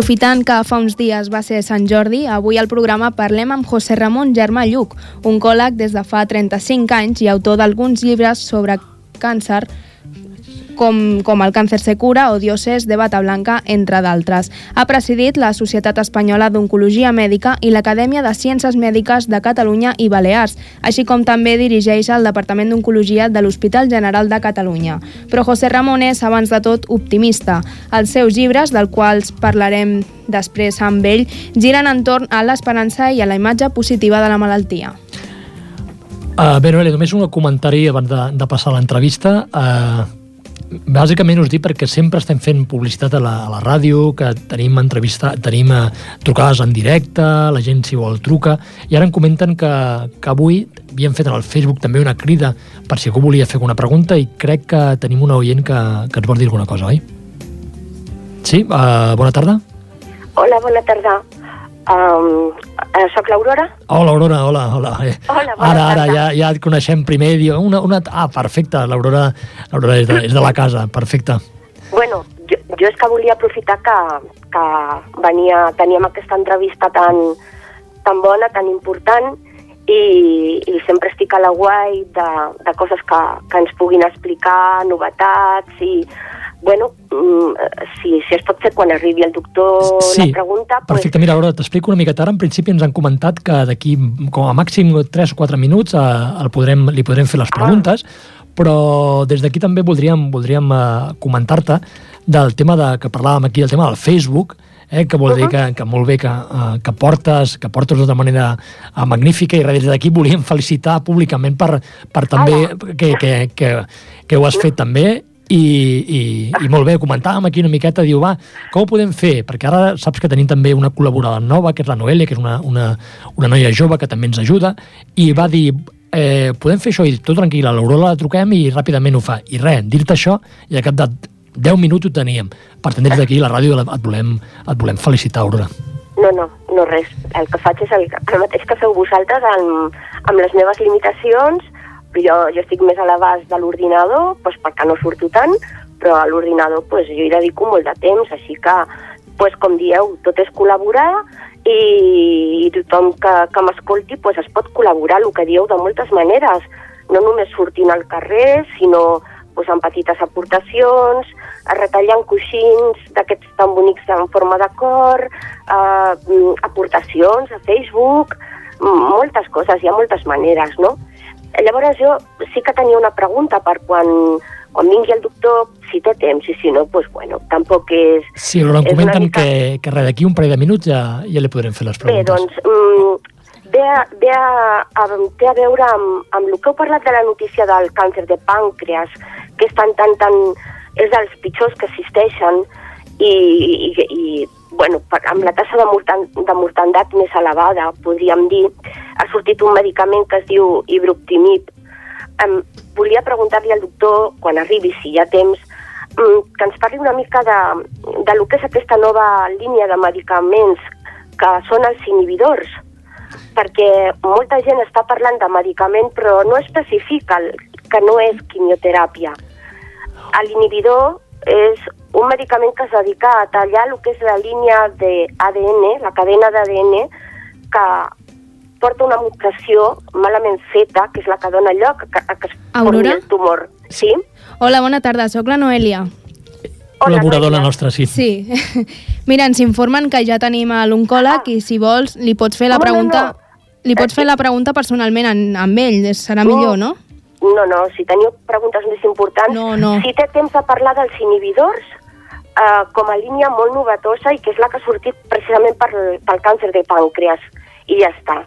S7: Aprofitant que fa uns dies va ser Sant Jordi, avui al programa parlem amb José Ramon Germà Lluc, oncòleg des de fa 35 anys i autor d'alguns llibres sobre càncer com, com el càncer se cura o dioses de bata blanca, entre d'altres. Ha presidit la Societat Espanyola d'Oncologia Mèdica i l'Acadèmia de Ciències Mèdiques de Catalunya i Balears, així com també dirigeix el Departament d'Oncologia de l'Hospital General de Catalunya. Però José Ramon és, abans de tot, optimista. Els seus llibres, del quals parlarem després amb ell, giren entorn a l'esperança i a la imatge positiva de la malaltia.
S1: Uh, bé, Noelia, només un comentari abans de, de passar l'entrevista. Uh, bàsicament us dic perquè sempre estem fent publicitat a la, a la ràdio, que tenim entrevista, tenim uh, trucades en directe, la gent si vol truca, i ara em comenten que, que avui havíem fet en el Facebook també una crida per si algú volia fer alguna pregunta i crec que tenim una oient que, que ens vol dir alguna cosa, oi? Sí? Uh, bona tarda?
S6: Hola, bona tarda. Um, uh, soc l'Aurora.
S1: Hola, Aurora, hola, hola. Eh,
S6: Hola,
S1: Ara, ara,
S6: tarda.
S1: ja, ja et coneixem primer. Diu, una, una... Ah, perfecte, l'Aurora l'Aurora és, de, és de la casa, perfecte.
S6: Bueno, jo, jo és que volia aprofitar que, que venia, teníem aquesta entrevista tan, tan bona, tan important, i, i sempre estic a la guai de, de coses que, que ens puguin explicar, novetats, i, bueno, mm, si, si es pot fer quan arribi el doctor
S1: Sí,
S6: la pregunta...
S1: perfecte. Mira, Aurora, t'explico una miqueta. Ara, en principi, ens han comentat que d'aquí com a màxim 3 o 4 minuts eh, el podrem, li podrem fer
S6: Ah.
S1: les preguntes, però des d'aquí també voldríem, voldríem eh, comentar-te del tema de, que parlàvem aquí, del tema del Facebook, eh, que vol dir que, que molt bé que, eh, que portes que portes d'una manera eh, magnífica i des d'aquí volíem felicitar públicament per, per també que, que, que, que ho has fet també i, i, i molt bé, comentàvem aquí una miqueta, diu, va, com ho podem fer? Perquè ara saps que tenim també una col·laboradora nova, que és la Noelia, que és una, una, una noia jove que també ens ajuda, i va dir, eh, podem fer això? I tot tranquil, a l'Aurora la truquem i ràpidament ho fa. I res, dir-te això, i al cap de 10 minuts ho teníem. Per tant, des d'aquí, la ràdio, et volem, et volem felicitar, Aurora.
S6: No, no, no res. El que faig és el, el mateix que feu vosaltres amb, amb les meves limitacions, jo, jo estic més a l'abast de l'ordinador, doncs perquè no surto tant, però a l'ordinador doncs, jo hi dedico molt de temps, així que, doncs, com dieu, tot és col·laborar i, i tothom que, que m'escolti doncs, es pot col·laborar, el que dieu, de moltes maneres, no només sortint al carrer, sinó doncs, amb petites aportacions, retallant coixins d'aquests tan bonics en forma de cor, eh, aportacions a Facebook, moltes coses, hi ha moltes maneres, no? Llavors jo sí que tenia una pregunta per quan, quan vingui el doctor, si té temps, i si no, doncs bueno, tampoc és...
S1: Sí, Aurora, em comenten
S6: mica-
S1: que, que res, d'aquí un parell de minuts ja, ja li podrem fer les
S6: Bé,
S1: preguntes.
S6: doncs, mm, ve, a, ve a, a, té a veure amb, amb el que heu parlat de la notícia del càncer de pàncreas, que és tan, tan, tan... és dels pitjors que existeixen i, i, i bueno, per, amb la tassa de, mortan, de mortandat més elevada, podríem dir, ha sortit un medicament que es diu Ibroctimib. Em, volia preguntar-li al doctor, quan arribi, si hi ha temps, mm, que ens parli una mica de, de lo que és aquesta nova línia de medicaments que són els inhibidors, perquè molta gent està parlant de medicament però no especifica que no és quimioteràpia. L'inhibidor és un medicament que es dedica a tallar el que és la línia d'ADN, la cadena d'ADN, que porta una mutació malament feta, que és la que dona lloc a que, a que es formi el tumor. Sí?
S7: Hola, bona tarda, sóc la Noelia.
S1: Col·laboradora
S6: Noelia.
S1: nostra, sí.
S7: Sí. Mira, ens informen que ja tenim a l'oncòleg i si vols li pots fer la
S6: No, no,
S7: pregunta...
S6: no.
S7: Li pots fer la pregunta personalment en, amb ell, serà
S6: No.
S7: millor, no?
S6: No, no, si teniu preguntes més importants,
S7: No, no.
S6: si té temps de parlar dels inhibidors, eh, com a línia molt novetosa i que és la que ha sortit precisament per, pel càncer de pàncreas. I ja està.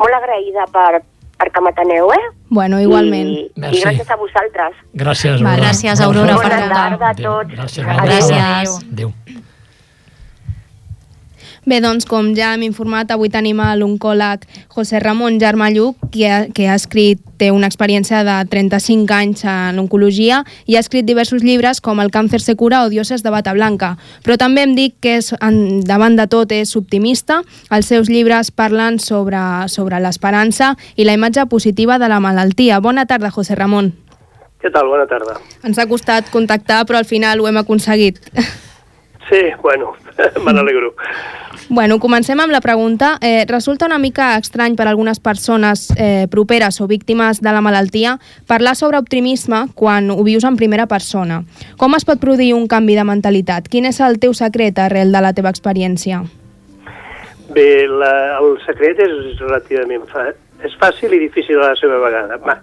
S6: Molt agraïda per, perquè m'ateneu, eh?
S7: Bueno, igualment.
S6: I,
S1: Merci.
S6: I gràcies a vosaltres.
S1: Gràcies,
S7: Va,
S1: Aurora.
S5: gràcies, Aurora,
S1: Bona
S5: per
S6: Bona tarda a
S1: Adéu.
S6: tots.
S1: Gràcies,
S5: Gràcies.
S1: Adéu.
S7: Bé, doncs, com ja hem informat, avui tenim a l'oncòleg José Ramon Germà Lluc, que ha, que ha escrit, té una experiència de 35 anys en oncologia i ha escrit diversos llibres com El càncer se cura o Dioses de bata blanca. Però també em dic que és, en, davant de tot és optimista. Els seus llibres parlen sobre, sobre l'esperança i la imatge positiva de la malaltia. Bona tarda, José Ramon.
S8: Què tal? Bona tarda.
S7: Ens ha costat contactar, però al final ho hem aconseguit.
S8: Sí, bueno, me n'alegro.
S7: Bueno, comencem amb la pregunta. Eh, resulta una mica estrany per a algunes persones eh, properes o víctimes de la malaltia parlar sobre optimisme quan ho vius en primera persona. Com es pot produir un canvi de mentalitat? Quin és el teu secret arrel de la teva experiència?
S8: Bé, la, el secret és relativament fa, és fàcil i difícil a la seva vegada. Va,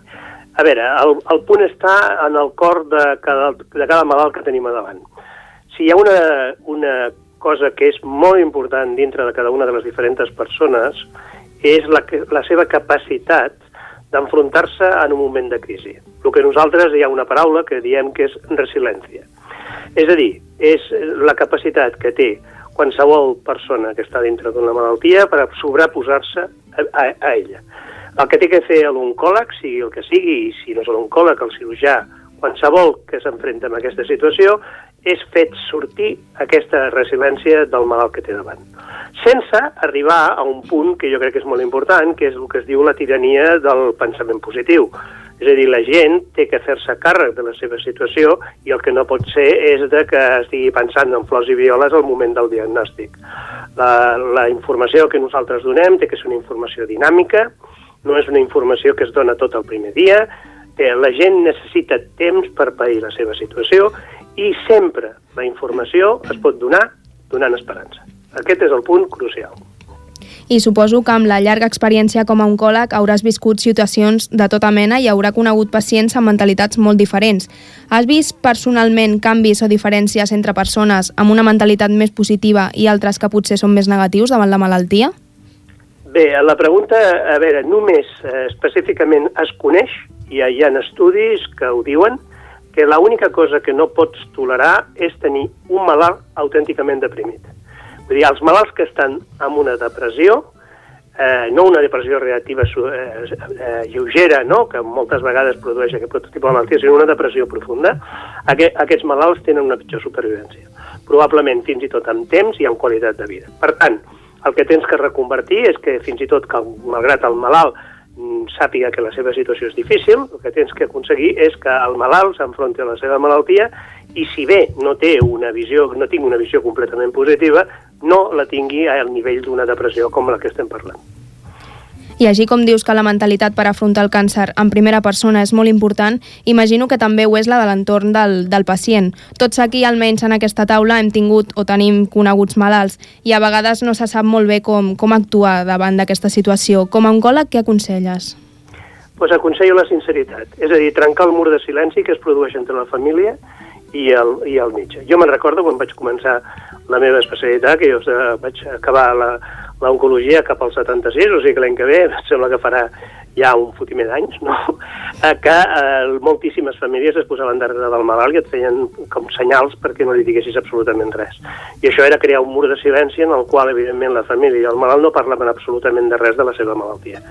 S8: a veure, el, el punt està en el cor de cada, de cada malalt que tenim davant. Si hi ha una, una cosa que és molt important dintre de cada una de les diferents persones és la, la seva capacitat d'enfrontar-se en un moment de crisi. El que nosaltres hi ha una paraula que diem que és resiliència. És a dir, és la capacitat que té qualsevol persona que està dintre d'una malaltia per sobreposar-se a, a, a ella. El que té que fer l'oncòleg, sigui el que sigui, i si no és l'oncòleg, el cirurgià, qualsevol que s'enfrenta amb aquesta situació, és fet sortir aquesta resiliència del malalt que té davant. Sense arribar a un punt que jo crec que és molt important, que és el que es diu la tirania del pensament positiu. És a dir, la gent té que fer-se càrrec de la seva situació i el que no pot ser és de que estigui pensant en flors i violes al moment del diagnòstic. La, la informació que nosaltres donem té que ser una informació dinàmica, no és una informació que es dona tot el primer dia, la gent necessita temps per pair la seva situació i sempre la informació es pot donar donant esperança. Aquest és el punt crucial.
S7: I suposo que amb la llarga experiència com a oncòleg hauràs viscut situacions de tota mena i haurà conegut pacients amb mentalitats molt diferents. Has vist personalment canvis o diferències entre persones amb una mentalitat més positiva i altres que potser són més negatius davant la malaltia?
S8: Bé, la pregunta, a veure, només eh, específicament es coneix, i hi ha estudis que ho diuen, que l'única cosa que no pots tolerar és tenir un malalt autènticament deprimit. Vull dir, els malalts que estan amb una depressió, eh, no una depressió reactiva eh, eh, lleugera, no? que moltes vegades produeix aquest tipus de malaltia, sinó una depressió profunda, aquest, aquests malalts tenen una pitjor supervivència. Probablement fins i tot amb temps i amb qualitat de vida. Per tant, el que tens que reconvertir és que fins i tot que malgrat el malalt sàpiga que la seva situació és difícil, el que tens que aconseguir és que el malalt s'enfronti a la seva malaltia i si bé no té una visió, no tinc una visió completament positiva, no la tingui al nivell d'una depressió com la que estem parlant.
S7: I així com dius que la mentalitat per afrontar el càncer en primera persona és molt important, imagino que també ho és la de l'entorn del, del pacient. Tots aquí, almenys en aquesta taula, hem tingut o tenim coneguts malalts i a vegades no se sap molt bé com, com actuar davant d'aquesta situació. Com a oncòleg, què aconselles?
S8: Pues aconsello la sinceritat, és a dir, trencar el mur de silenci que es produeix entre la família i el, i el metge. Jo me'n recordo quan vaig començar la meva especialitat, que jo vaig acabar la, l'oncologia cap al 76, o sigui que l'any que ve sembla que farà ja un fotiment d'anys, no? Eh, que eh, moltíssimes famílies es posaven darrere del malalt i et feien com senyals perquè no li diguessis absolutament res. I això era crear un mur de silenci en el qual, evidentment, la família i el malalt no parlaven absolutament de res de la seva malaltia.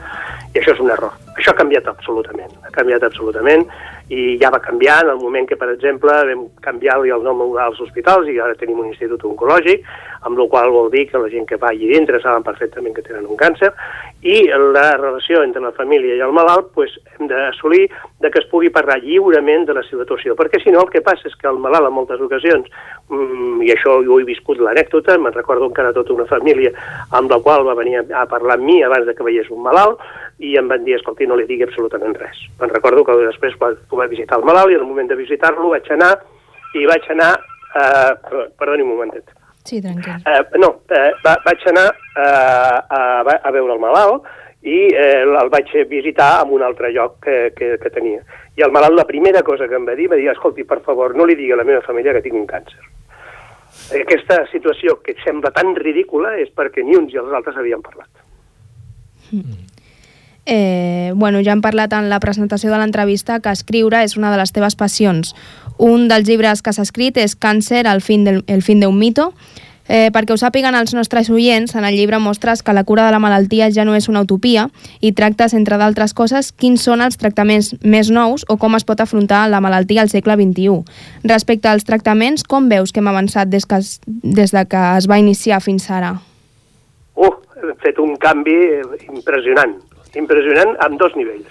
S8: I això és un error. Això ha canviat absolutament, ha canviat absolutament i ja va canviar en el moment que, per exemple, vam canviar el nom als hospitals i ara tenim un institut oncològic, amb la qual vol dir que la gent que va allà dintre saben perfectament que tenen un càncer i la relació entre la família i el malalt pues, hem d'assolir de que es pugui parlar lliurement de la situació, perquè si no el que passa és que el malalt en moltes ocasions, mmm, i això jo he viscut l'anècdota, me'n recordo encara tota una família amb la qual va venir a parlar amb mi abans de que veiés un malalt, i em van dir, escolti, no li digui absolutament res. Me'n recordo que després quan vaig visitar el malalt i en el moment de visitar-lo vaig anar i vaig anar... Eh, perdoni un momentet.
S7: Sí, tranquil.
S8: Eh, no, eh, va, vaig anar eh, a, a veure el malalt i eh, el vaig visitar en un altre lloc que, que, que tenia. I el malalt la primera cosa que em va dir va dir, escolti, per favor, no li digui a la meva família que tinc un càncer. Aquesta situació que sembla tan ridícula és perquè ni uns i els altres havien parlat.
S7: Mm. Eh, bueno, ja hem parlat en la presentació de l'entrevista que escriure és una de les teves passions. Un dels llibres que s'ha escrit és Càncer, el fin, del, mito. Eh, perquè ho sàpiguen els nostres oients, en el llibre mostres que la cura de la malaltia ja no és una utopia i tractes, entre d'altres coses, quins són els tractaments més nous o com es pot afrontar la malaltia al segle XXI. Respecte als tractaments, com veus que hem avançat des, que, des de que es va iniciar fins ara?
S8: Uh, hem fet un canvi impressionant impressionant amb dos nivells.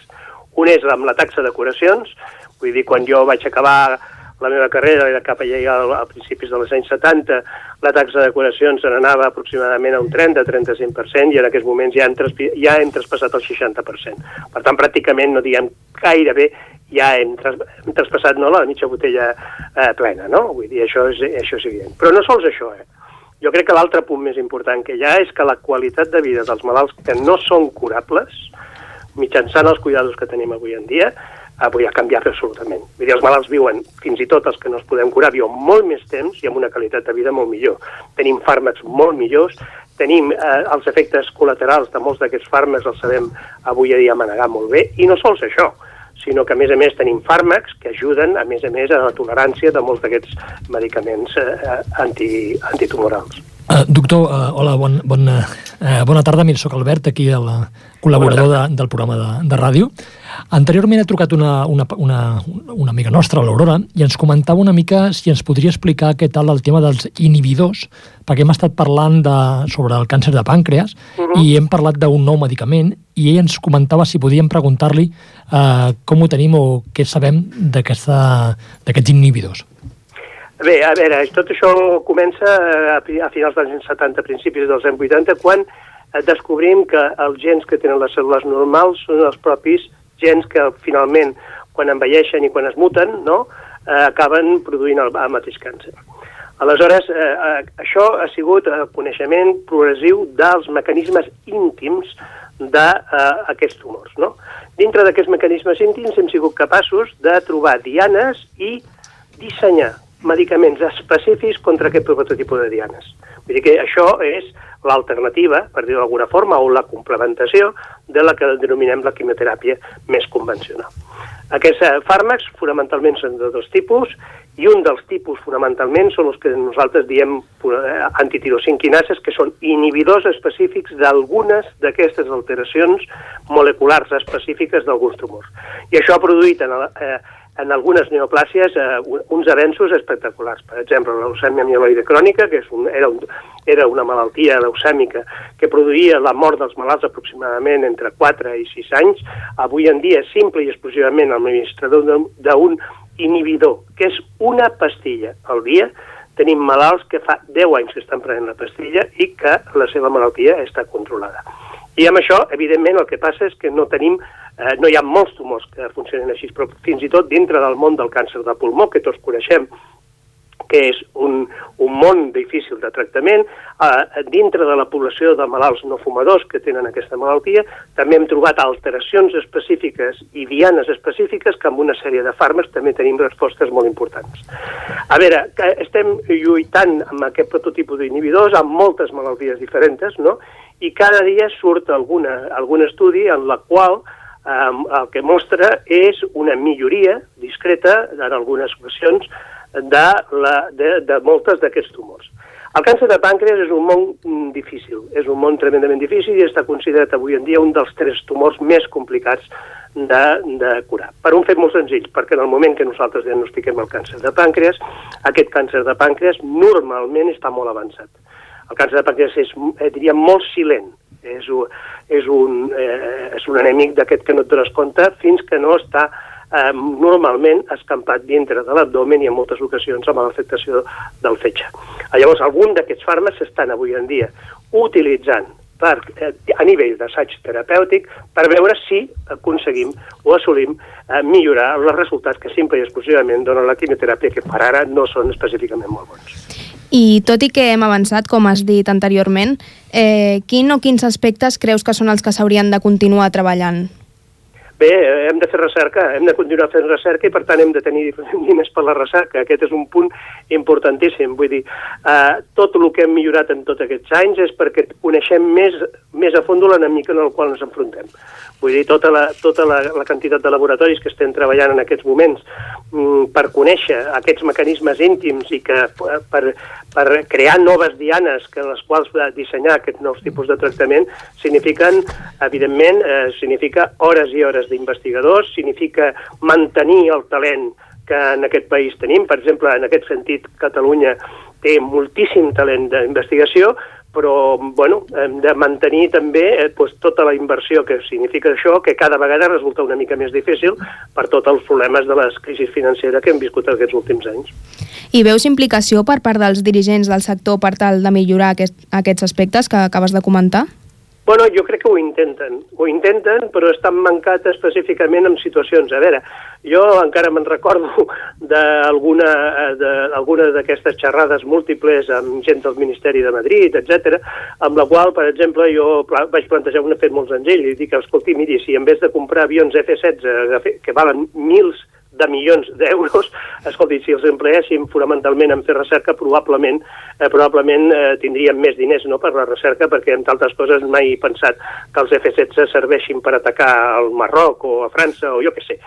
S8: Un és amb la taxa de curacions, Vull dir, quan jo vaig acabar la meva carrera era cap allà a principis dels anys 70, la taxa de curacions se n'anava aproximadament a un 30-35% i en aquests moments ja hem, ja hem traspassat el 60%. Per tant, pràcticament, no diguem gairebé, ja hem, tras hem traspassat no, la mitja botella eh, plena, no? Vull dir, això és, això és evident. Però no sols això, eh? Jo crec que l'altre punt més important que hi ha és que la qualitat de vida dels malalts que no són curables, mitjançant els cuidados que tenim avui en dia, avui ha canviat absolutament. Vull dir, els malalts viuen, fins i tot els que no es podem curar, viuen molt més temps i amb una qualitat de vida molt millor. Tenim fàrmacs molt millors, tenim eh, els efectes col·laterals de molts d'aquests fàrmacs, els sabem avui a dia manegar molt bé, i no sols això, sinó que a més a més tenim fàrmacs que ajuden a més a més a la tolerància de molts d'aquests medicaments eh, anti, antitumorals.
S1: Uh, doctor, uh, hola, bon, bon, uh, bona tarda. Mira, soc Albert, aquí el col·laborador de, del programa de, de ràdio. Anteriorment he trucat una, una, una, una amiga nostra, l'Aurora, i ens comentava una mica si ens podria explicar què tal el tema dels inhibidors, perquè hem estat parlant de, sobre el càncer de pàncreas uh -huh. i hem parlat d'un nou medicament i ell ens comentava si podíem preguntar-li uh, com ho tenim o què sabem d'aquests inhibidors.
S8: Bé, a veure, tot això comença a, a finals dels anys 70, principis dels anys 80, quan eh, descobrim que els gens que tenen les cèl·lules normals són els propis gens que finalment, quan envelleixen i quan es muten, no, eh, acaben produint el, el mateix càncer. Aleshores, eh, eh, això ha sigut el coneixement progressiu dels mecanismes íntims d'aquests uh, tumors. No? Dintre d'aquests mecanismes íntims hem sigut capaços de trobar dianes i dissenyar medicaments específics contra aquest prototipus de dianes. Vull dir que això és l'alternativa, per dir-ho d'alguna forma, o la complementació de la que denominem la quimioteràpia més convencional. Aquests eh, fàrmacs fonamentalment són de dos tipus i un dels tipus fonamentalment són els que nosaltres diem eh, antitirosinquinases, que són inhibidors específics d'algunes d'aquestes alteracions moleculars específiques d'alguns tumors. I això ha produït en, eh, en algunes neoplàsies eh, uns avenços espectaculars. Per exemple, la leucèmia mieloide crònica, que és un, era, un, era una malaltia leucèmica que produïa la mort dels malalts aproximadament entre 4 i 6 anys, avui en dia simple i exclusivament administrador d'un inhibidor, que és una pastilla al dia, tenim malalts que fa 10 anys que estan prenent la pastilla i que la seva malaltia està controlada. I amb això, evidentment, el que passa és que no tenim Eh, no hi ha molts tumors que funcionen així, però fins i tot dintre del món del càncer de pulmó, que tots coneixem, que és un, un món difícil de tractament. Eh, dintre de la població de malalts no fumadors que tenen aquesta malaltia, també hem trobat alteracions específiques i dianes específiques que amb una sèrie de fàrmacs també tenim respostes molt importants. A veure, que estem lluitant amb aquest prototipus d'inhibidors amb moltes malalties diferents, no? I cada dia surt alguna, algun estudi en la qual eh, el que mostra és una milloria discreta, en algunes ocasions, de, la, de, de moltes d'aquests tumors. El càncer de pàncreas és un món mm, difícil, és un món tremendament difícil i està considerat avui en dia un dels tres tumors més complicats de, de curar. Per un fet molt senzill, perquè en el moment que nosaltres diagnostiquem el càncer de pàncreas, aquest càncer de pàncreas normalment està molt avançat. El càncer de pàncreas és, eh, diríem, molt silent, és un, és un, eh, és un enemic d'aquest que no et dones compte fins que no està eh, normalment escampat dintre de l'abdomen i en moltes ocasions amb l'afectació del fetge. Llavors, algun d'aquests fàrmacs s'estan avui en dia utilitzant per, eh, a nivell d'assaig terapèutic per veure si aconseguim o assolim eh, millorar els resultats que simple i exclusivament donen la quimioteràpia, que per ara no són específicament molt bons.
S7: I tot i que hem avançat, com has dit anteriorment, eh, quin o quins aspectes creus que són els que s'haurien de continuar treballant?
S8: Bé, hem de fer recerca, hem de continuar fent recerca i per tant hem de tenir diners per la recerca. Aquest és un punt importantíssim. Vull dir, eh, tot el que hem millorat en tots aquests anys és perquè coneixem més, més a fons l'enemic en el qual ens enfrontem. Vull dir, tota la, tota la, la quantitat de laboratoris que estem treballant en aquests moments mm, per conèixer aquests mecanismes íntims i que per, per crear noves dianes que les quals dissenyar aquests nous tipus de tractament signifiquen, evidentment, eh, significa hores i hores d'investigadors, significa mantenir el talent que en aquest país tenim. Per exemple, en aquest sentit, Catalunya té moltíssim talent d'investigació, però bueno, hem de mantenir també eh, doncs, tota la inversió que significa això, que cada vegada resulta una mica més difícil per tots els problemes de les crisis financeres que hem viscut aquests últims anys.
S7: I veus implicació per part dels dirigents del sector per tal de millorar aquest, aquests aspectes que acabes de comentar?
S8: Bueno, jo crec que ho intenten. Ho intenten, però estan mancat específicament en situacions. A veure, jo encara me'n recordo d'alguna d'aquestes xerrades múltiples amb gent del Ministeri de Madrid, etc, amb la qual, per exemple, jo vaig plantejar una fet molt senzill i dic, escolti, miri, si en vez de comprar avions F-16 que valen mils de milions d'euros, escolti, si els empleéssim fonamentalment en fer recerca, probablement eh, probablement eh, tindríem més diners no, per la recerca, perquè, entre altres coses, mai he pensat que els F-16 serveixin per atacar al Marroc o a França o jo què sé.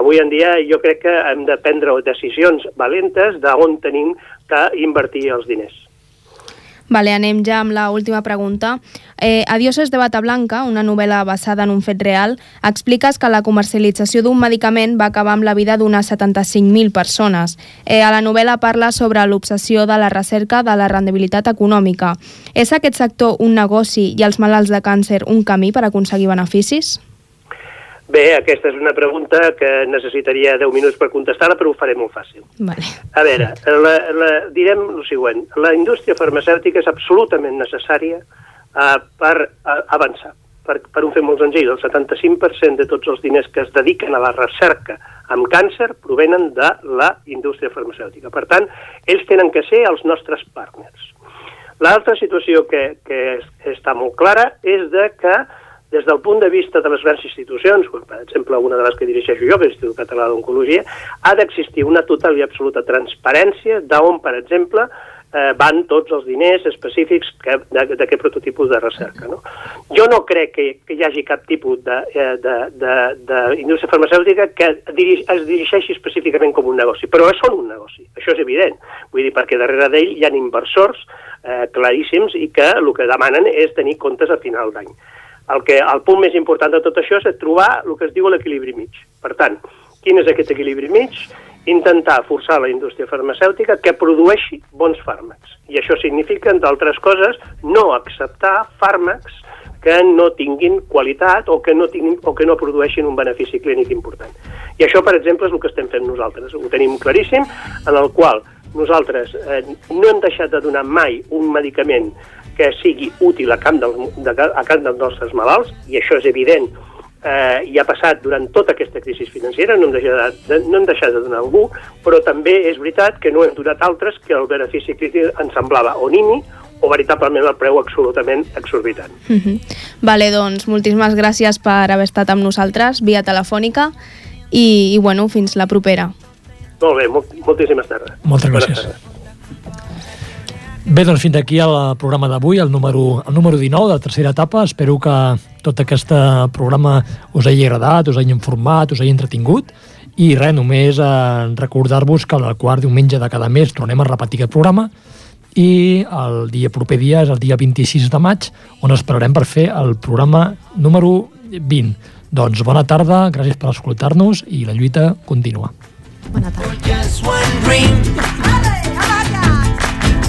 S8: Avui en dia jo crec que hem de prendre decisions valentes d'on tenim que invertir els diners.
S7: Vale, anem ja amb la última pregunta. Eh, Adioses de Bata Blanca, una novel·la basada en un fet real, expliques que la comercialització d'un medicament va acabar amb la vida d'unes 75.000 persones. Eh, a la novel·la parla sobre l'obsessió de la recerca de la rendibilitat econòmica. És aquest sector un negoci i els malalts de càncer un camí per aconseguir beneficis?
S8: Bé, aquesta és una pregunta que necessitaria 10 minuts per contestar-la, però ho faré molt fàcil.
S7: Vale.
S8: A veure, la, la, direm el següent. La indústria farmacèutica és absolutament necessària uh, per uh, avançar. Per, per un fet molt senzill, el 75% de tots els diners que es dediquen a la recerca amb càncer provenen de la indústria farmacèutica. Per tant, ells tenen que ser els nostres partners. L'altra situació que, que està molt clara és de que des del punt de vista de les grans institucions, com per exemple una de les que dirigeixo jo, que és l'Institut Català d'Oncologia, ha d'existir una total i absoluta transparència d'on, per exemple, eh, van tots els diners específics d'aquest prototipus de recerca. No? Jo no crec que, que hi hagi cap tipus d'indústria eh, farmacèutica que es dirigeixi específicament com un negoci, però són un negoci, això és evident. Vull dir, perquè darrere d'ell hi ha inversors eh, claríssims i que el que demanen és tenir comptes a final d'any. El, que, el punt més important de tot això és trobar el que es diu l'equilibri mig. Per tant, quin és aquest equilibri mig? Intentar forçar la indústria farmacèutica que produeixi bons fàrmacs. I això significa, entre altres coses, no acceptar fàrmacs que no tinguin qualitat o que no, tinguin, o que no produeixin un benefici clínic important. I això, per exemple, és el que estem fent nosaltres. Ho tenim claríssim, en el qual nosaltres eh, no hem deixat de donar mai un medicament que sigui útil a camp, del, de, a camp dels nostres malalts, i això és evident eh, i ha passat durant tota aquesta crisi financera, no hem, deixat de, no hem deixat de donar algú, però també és veritat que no hem donat altres que el benefici crític ens semblava o nimi o veritablement el preu absolutament exorbitant.
S7: Mm -hmm. Vale, doncs moltíssimes gràcies per haver estat amb nosaltres via telefònica i, i bueno, fins la propera.
S8: Molt bé, molt, moltíssimes tardes.
S1: Moltes gràcies. Tardes. Bé, doncs fins aquí el programa d'avui, el, número, el número 19 de la tercera etapa. Espero que tot aquest programa us hagi agradat, us hagi informat, us hagi entretingut. I res, només eh, recordar-vos que el quart diumenge de cada mes tornem a repetir aquest programa i el dia proper dia és el dia 26 de maig on esperarem per fer el programa número 20. Doncs bona tarda, gràcies per escoltar-nos i la lluita continua.
S4: Bona tarda.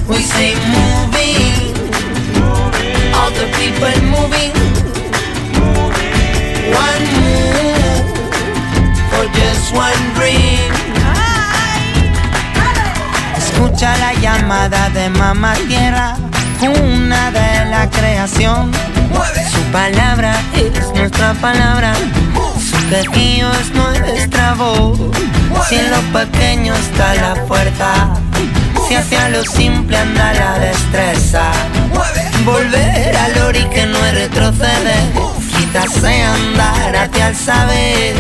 S2: We say moving, all the people moving. One move for just one dream. Escucha la llamada de mamá tierra, una de la creación. Su palabra es nuestra palabra, su quejío es nuestra voz. Si en lo pequeño está la puerta hacia lo simple anda la destreza. Volver al ori que no es retroceder, quizás sea andar hacia el saber.